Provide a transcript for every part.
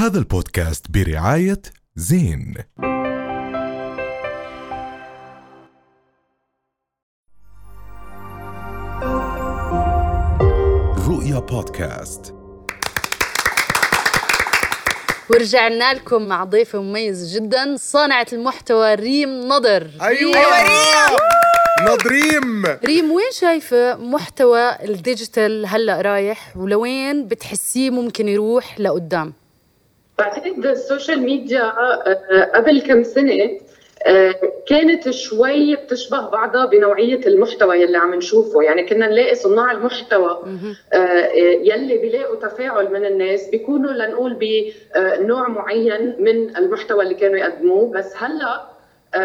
هذا البودكاست برعاية زين. رؤيا بودكاست. ورجعنا لكم مع ضيفة مميز جدا صانعة المحتوى ريم نضر. أيوه. نضريم. ريم وين شايفة محتوى ال digital هلأ رايح؟ ولوين بتحسيه ممكن يروح لقدام؟ بعتقد ال social media آه، قبل كم سنة آه، كانت شوي بتشبه بعضها بنوعية المحتوى يلي عم نشوفه. يعني كنا نلاقي صناع المحتوى آه، يلي بيلاقوا تفاعل من الناس بيكونوا لنقول بنوع معين من المحتوى اللي كانوا يقدموه. بس هلأ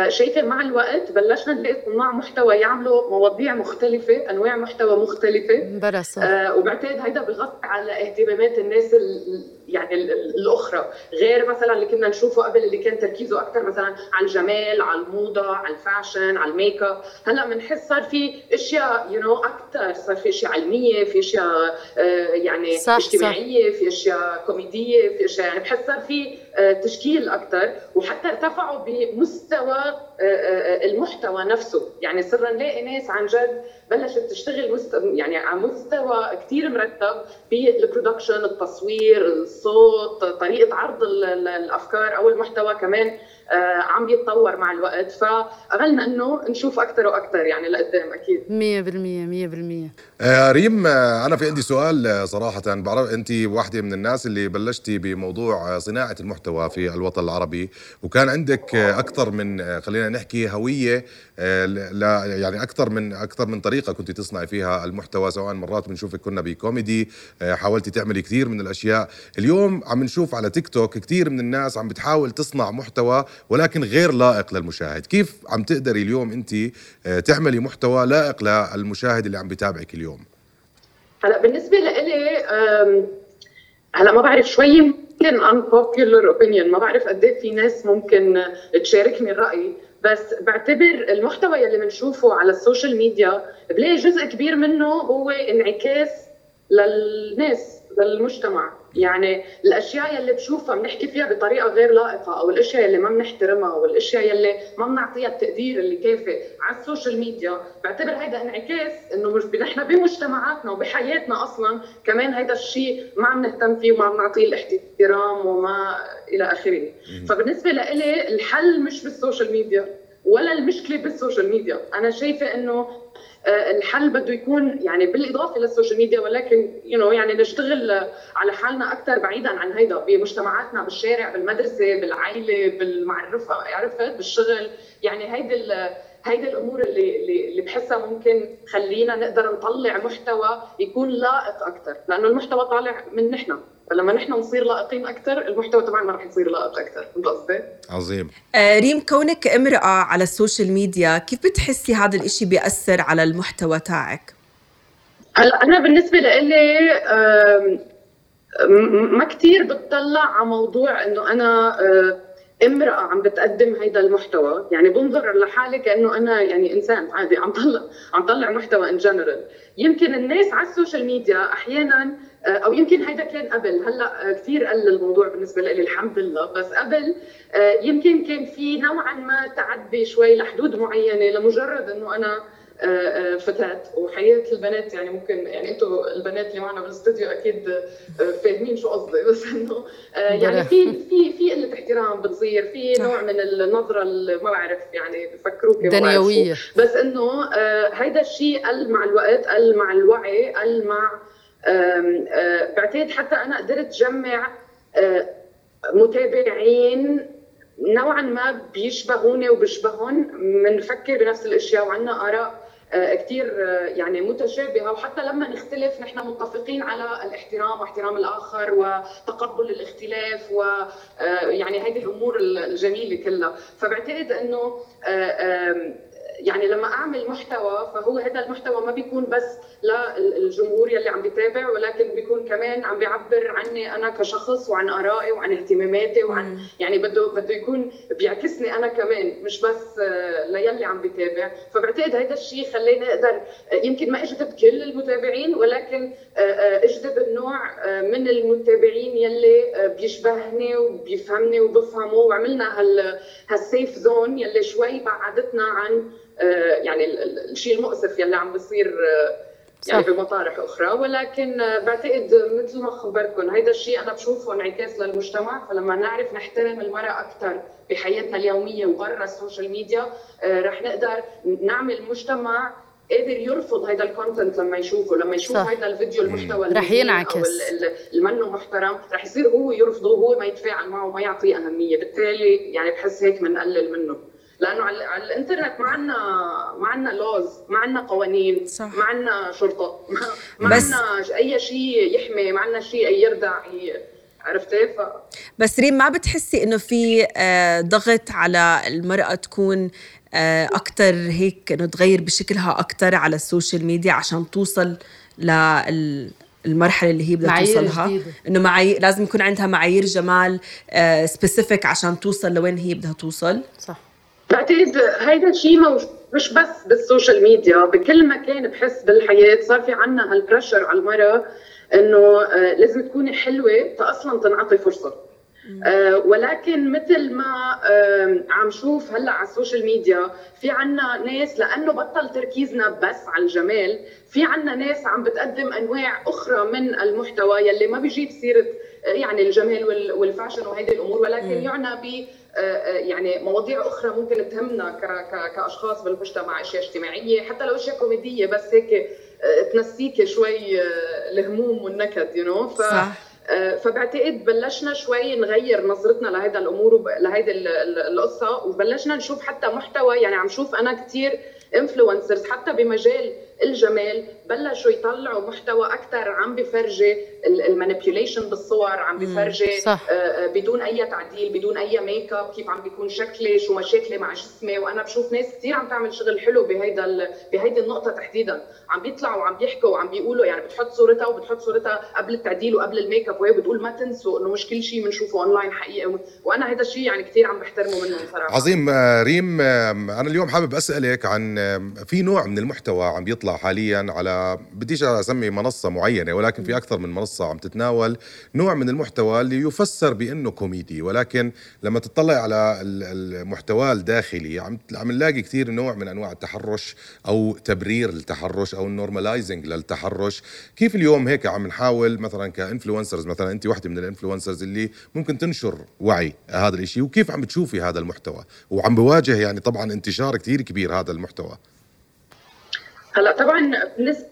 شايفة مع الوقت بلشنا نلاقي صناع محتوى يعملوا مواضيع مختلفة أنواع محتوى مختلفة. بلا صح آه وبعتقد هيدا بغطي على اهتمامات الناس ال- يعني ال- ال- الأخرى. غير مثلا اللي كنا نشوفه قبل اللي كان تركيزه أكثر مثلا على الجمال على الموضه على ال fashion على الميك اب هلأ بنحس صار في أشياء you know أكثر صار في أشياء علمية في أشياء آه يعني صح، اجتماعية في أشياء كوميدية في أشياء يعني بحس صار في آه تشكيل أكثر وحتى ارتفعوا بمستوى المحتوى نفسه. يعني صرنا نلاقي ناس عن جد بلشت تشتغل مست... يعني على مستوى كثير مرتب بال production التصوير الصوت طريقة عرض ال- ال- الأفكار أو المحتوى كمان. آه، عم يتطور مع الوقت. فاملنا إنه نشوف أكثر وأكثر يعني لقدام بالمية مية بالمية. آه ريم آه أنا في عندي سؤال آه صراحة. بعرف أنت واحدة من الناس اللي بلشتي بموضوع آه صناعة المحتوى في الوطن العربي. وكان عندك آه أكثر من آه خلينا نحكي هوية آه لا يعني أكثر من أكثر من طريقة كنت تصنعي فيها المحتوى سواء مرات بنشوفك كنا بكوميدي آه حاولتي تعملي كثير من الأشياء. اليوم عم نشوف على تيك توك كثير من الناس عم بتحاول تصنع محتوى ولكن غير لائق للمشاهد. كيف عم تقدري اليوم انت آه تعملي محتوى لائق للمشاهد اللي عم بتابعك اليوم؟ هلا بالنسبة لإلي هلا ما بعرف شوي يمكن unpopular opinion ما بعرف قد إيه في ناس ممكن تشاركني الرأي بس بعتبر المحتوى يلي بنشوفه على ال social media بلاقي جزء كبير منه هو انعكاس للناس للمجتمع. يعني الأشياء يلي بشوفها بنحكي فيها بطريقة غير لائقة أو الأشياء يلي ما بنحترمها والاشياء يلي ما بنعطيها التقدير اللي كافي على ال social media. بعتبر هيدا انعكاس إنه مش نحن بمجتمعاتنا وبحياتنا أصلا كمان هيدا الشيء ما عم نهتم فيه وما عم نعطيه الاحترام وما إلى آخره. فبالنسبة لإلي الحل مش بال social media. ولا المشكلة بال social media. أنا شايفة إنه آه، الحل بده يكون يعني بالإضافة لل social media ولكن you know يعني نشتغل على حالنا أكثر بعيدا عن هيدا بمجتمعاتنا بالشارع بالمدرسة بالعائله بالمعرفة عرفت؟ بالشغل. يعني هيدي هيدي الأمور اللي اللي بحسها ممكن خلينا نقدر نطلع محتوى يكون لائق أكثر لأنه المحتوى طالع من نحن. فلما نحن نصير لائقين أكثر المحتوى طبعا ما رح يصير لائق أكثر فهمت قصدي؟ عظيم آه، ريم كونك امرأة على ال social media كيف بتحسي هذا الإشي بيأثر على المحتوى تاعك؟ هلأ أنا بالنسبة لإلي م- ما كثير بتطلع على موضوع إنه أنا آه، امرأة عم بتقدم هيدا المحتوى يعني بنظر لحالي كأنه أنا يعني إنسان عادي عم طلع عم طلع محتوى in general يمكن الناس على ال social media أحيانا آه، أو يمكن هيدا كان قبل هلأ آه، كثير قل الموضوع بالنسبة لي الحمد لله. بس قبل آه، يمكن كان في نوعا ما تعدي شوي لحدود معينة لمجرد إنه أنا آه، آه، فتاة وحياة البنات. يعني ممكن يعني أنتم البنات اللي معنا بالاستوديو أكيد آه، فاهمين شو قصدي. بس إنه يعني في في في قلة احترام بتصير في نوع من النظرة اللي ما بعرف يعني بفكروك. دنيوية. بس إنه هيدا الشيء قل مع الوقت قل مع الوعي قل مع بعتقد حتى أنا قدرت جمع متابعين نوعا ما بيشبهوني وبيشبهون بنفكر بنفس الأشياء وعندنا آراء كثير يعني متشابهة. وحتى لما نختلف نحن متفقين على الاحترام واحترام الآخر وتقبل الاختلاف ويعني هذه الأمور الجميلة كلها. فبعتقد إنه آه، يعني لما أعمل محتوى فهو هذا المحتوى ما بيكون بس للجمهور يلي عم بيتابع ولكن بيكون كمان عم بيعبر عني أنا كشخص وعن آرائي وعن اهتماماتي وعن يعني بده بده يكون بيعكسني أنا كمان مش بس ليلي عم بيتابع. فبعتقد هذا الشيء خلاني أقدر يمكن ما أجذب كل المتابعين ولكن أجذب النوع من المتابعين يلي بيشبهني وبيفهمني وبفهمه وعملنا هال هالسيف زون يلي شوي بعدتنا عن يعني الشيء المؤسف يلي عم بيصير آه، يعني صح. بمطارح أخرى. ولكن آه، بعتقد مثل ما خبركم هيدا الشيء أنا بشوفه انعكاس للمجتمع. فلما نعرف نحترم المراه أكثر بحياتنا اليومية وبرا ال social media رح نقدر نعمل مجتمع قادر يرفض هذا ال content لما يشوفه لما يشوف هذا الفيديو المحتوى رح ينعكس. أو المنه محترم. رح يصير هو يرفضه وهو ما يتفاعل معه وما يعطيه أهمية. بالتالي يعني بحس هيك بنقلل منه. لأنه على, على الإنترنت ما عندنا ما عندنا laws ما عندنا قوانين صح. ما عندنا شرطة ما عندنا أي شيء يحمي ما عندنا شيء يردع عرفتي ف بس ريم ما بتحسي إنه في آه، ضغط على المرأة تكون آه، أكثر هيك إنه تغير بشكلها أكثر على ال social media عشان توصل لل المرحلة اللي هي بدها توصلها؟ إنه معايير لازم يكون عندها معايير جمال specific آه، عشان توصل لوين هي بدها توصل؟ صح. بعتقد هيدا الشيء مش بس بال social media بكل مكان بحس بالحياة. صار في عنا هال pressure على المرأة إنه آه، لازم تكوني حلوة فاصلا تنعطي فرصة. آه ولكن مثل ما آه عم شوف هلأ على ال social media في عنا ناس لأنه بطل تركيزنا بس على الجمال في عنا ناس عم بتقدم أنواع أخرى من المحتوى يلي ما بيجيب سيرة يعني الجمال وال fashion وهيدي الأمور ولكن يعنى ب آه، آه، يعني مواضيع أخرى ممكن تهمنا كأشخاص بالمجتمع أشياء اجتماعية حتى لو أشياء كوميدية بس هيك تنسيك شوي الهموم والنكد you you know? ف صح. فبعتقد بلشنا شوي نغير نظرتنا لهيدا الأمور لهيدي القصة وبلشنا نشوف حتى محتوى يعني عم شوف أنا كثير influencers حتى بمجال الجمال بلشوا يطلعوا محتوى أكثر عم بفرجي ال manipulation بالصور عم بفرجي صح. آه، آه، بدون أي تعديل بدون أي ميك اب كيف عم بيكون شكلي شو مشاكلي مع جسمي. وأنا بشوف ناس كثير عم تعمل شغل حلو بهيدا بهيدي النقطة تحديدا. عم بيطلعوا وعم بيحكوا وعم بيقولوا يعني بتحط صورتها وبتحط صورتها قبل التعديل وقبل الميك اب وهي بتقول ما تنسوا إنه مش كل شيء بنشوفه اونلاين حقيقي. وأنا هذا الشيء يعني كثير عم بحترمه منهم صراحة. عظيم آه، ريم أنا اليوم حابب أسألك عن في نوع من المحتوى عم بيطلع حاليا على بديش أسمي منصة معينة ولكن في أكثر من منصة عم تتناول نوع من المحتوى اللي يفسر بأنه كوميدي. ولكن لما تطلع على المحتوى الداخلي عم عم نلاقي كثير نوع من أنواع التحرش أو تبرير التحرش أو ال normalizing للتحرش. كيف اليوم هيك عم نحاول مثلا ك influencers مثلا أنت واحدة من ال influencers اللي ممكن تنشر وعي هذا الشيء وكيف عم بتشوفي هذا المحتوى؟ وعم بواجه يعني طبعا انتشار كثير كبير هذا المحتوى. هلا طبعا بالنسبة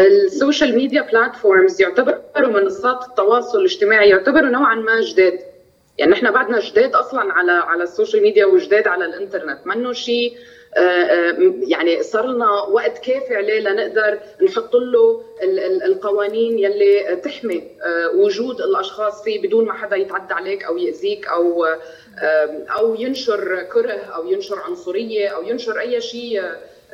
ال social media platforms يعتبروا منصات التواصل الاجتماعي يعتبروا نوعا ما جداد. يعني نحن بعدنا جداد أصلا على على ال social media وجداد على الإنترنت. منه شيء آه، آه، يعني صار لنا وقت كافي عليه لنقدر نحط له القوانين يلي تحمي آه، وجود الأشخاص فيه بدون ما حدا يتعدى عليك أو يأذيك أو أو ينشر كره أو ينشر عنصرية أو ينشر أي شيء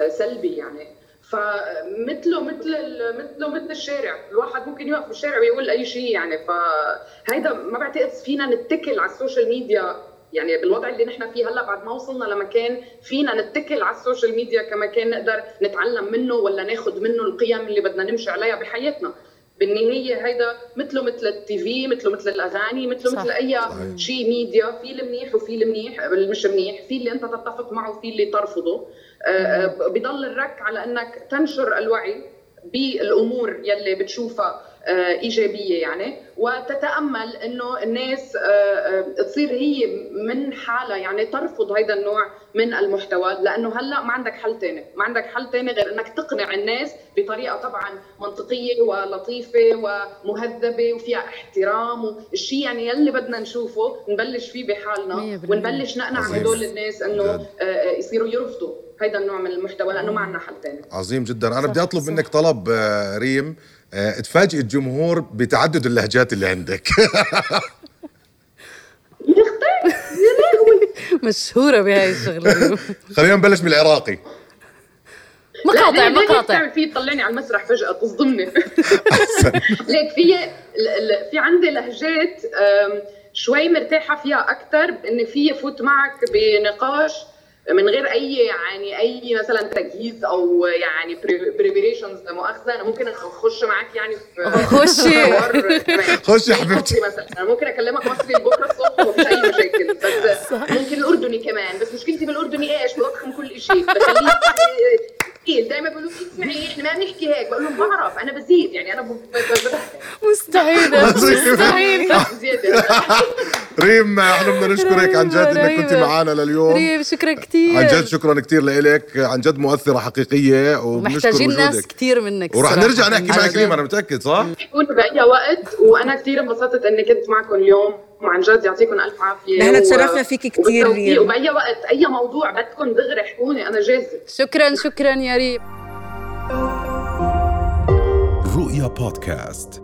سلبي يعني. فمثله مثل مثله مثل الشارع. الواحد ممكن يوقف بالشارع ويقول أي شيء يعني. فهيدا ما بعتقد فينا نتكل على ال social media. يعني بالوضع اللي نحن فيه هلأ بعد ما وصلنا لمكان فينا نتكل على ال social media كمكان نقدر نتعلم منه ولا ناخذ منه القيم اللي بدنا نمشي عليها بحياتنا. بالنهاية هيدا مثله مثل ال TV مثله مثل الأغاني مثله مثل أي شيء ميديا في المنيح وفي المنيح المش منيح في اللي أنت تتفق معه وفي اللي ترفضه. آه، آه، بضل الرك على أنك تنشر الوعي. بالأمور يلي بتشوفها آه، إيجابية يعني. وتتأمل إنه الناس تصير هي من حالها يعني ترفض هذا النوع من المحتوى. لأنه هلأ ما عندك حل ثاني ما عندك حل ثاني غير إنك تقنع الناس بطريقة طبعا منطقية ولطيفة ومهذبة وفيها احترام. والشيء يعني يلي بدنا نشوفه نبلش فيه بحالنا ونبلش نقنع هدول الناس إنه يصيروا يرفضوا. هيدا النوع من المحتوى لأنه ما عندنا حل ثاني عظيم جدا. أنا بدي أطلب منك طلب آه، ريم. آه، تفاجئ الجمهور بتعدد اللهجات اللي عندك. مشهورة بهاي الشغلة خلينا نبلش بالعراقي مقاطع مقاطع. بتعمل فيه تطلعني على المسرح فجأة؟ تصدمني ليك في في عندي لهجات شوي مرتاحة فيها أكثر إن في فوت معك بنقاش من غير أي يعني أي مثلا تجهيز أو يعني preparations لا مؤاخذه أنا ممكن أخش معاك يعني في خشي. خشي يا حبيبتي. مثلا. أنا ممكن أكلمك مصري بكره الصبح ومفيش أي مشاكل. بس ممكن الأردني كمان. بس مشكلتي بالأردني إيش بضخم كل شيء بخليه تقيل دايما بيقولوا لي اسمعي إحنا ما بنحكي هيك. بقول لهم بعرف. أنا بزيد. يعني أنا مستحيلة زيادة. ريم إحنا بدنا نشكرك عن جد إنك. كنت معنا لليوم ريم شكرا كثير عن جد شكرا كثير لك عن جد مؤثرة حقيقية وبنشكر محتاجين ناس كثير منك ورح. نرجع نحكي معك. ريم أنا متأكد صح؟ يكون بأي وقت وأنا كثير انبسطت إني كنت معكم اليوم وعن جد يعطيكم ألف عافية نحن تشرفنا فيك وبالتوفيق. ريم. وبأي وقت أي موضوع بدكم دغري احكوني أنا جاهزة شكرا شكرا يا ريم رؤيا بودكاست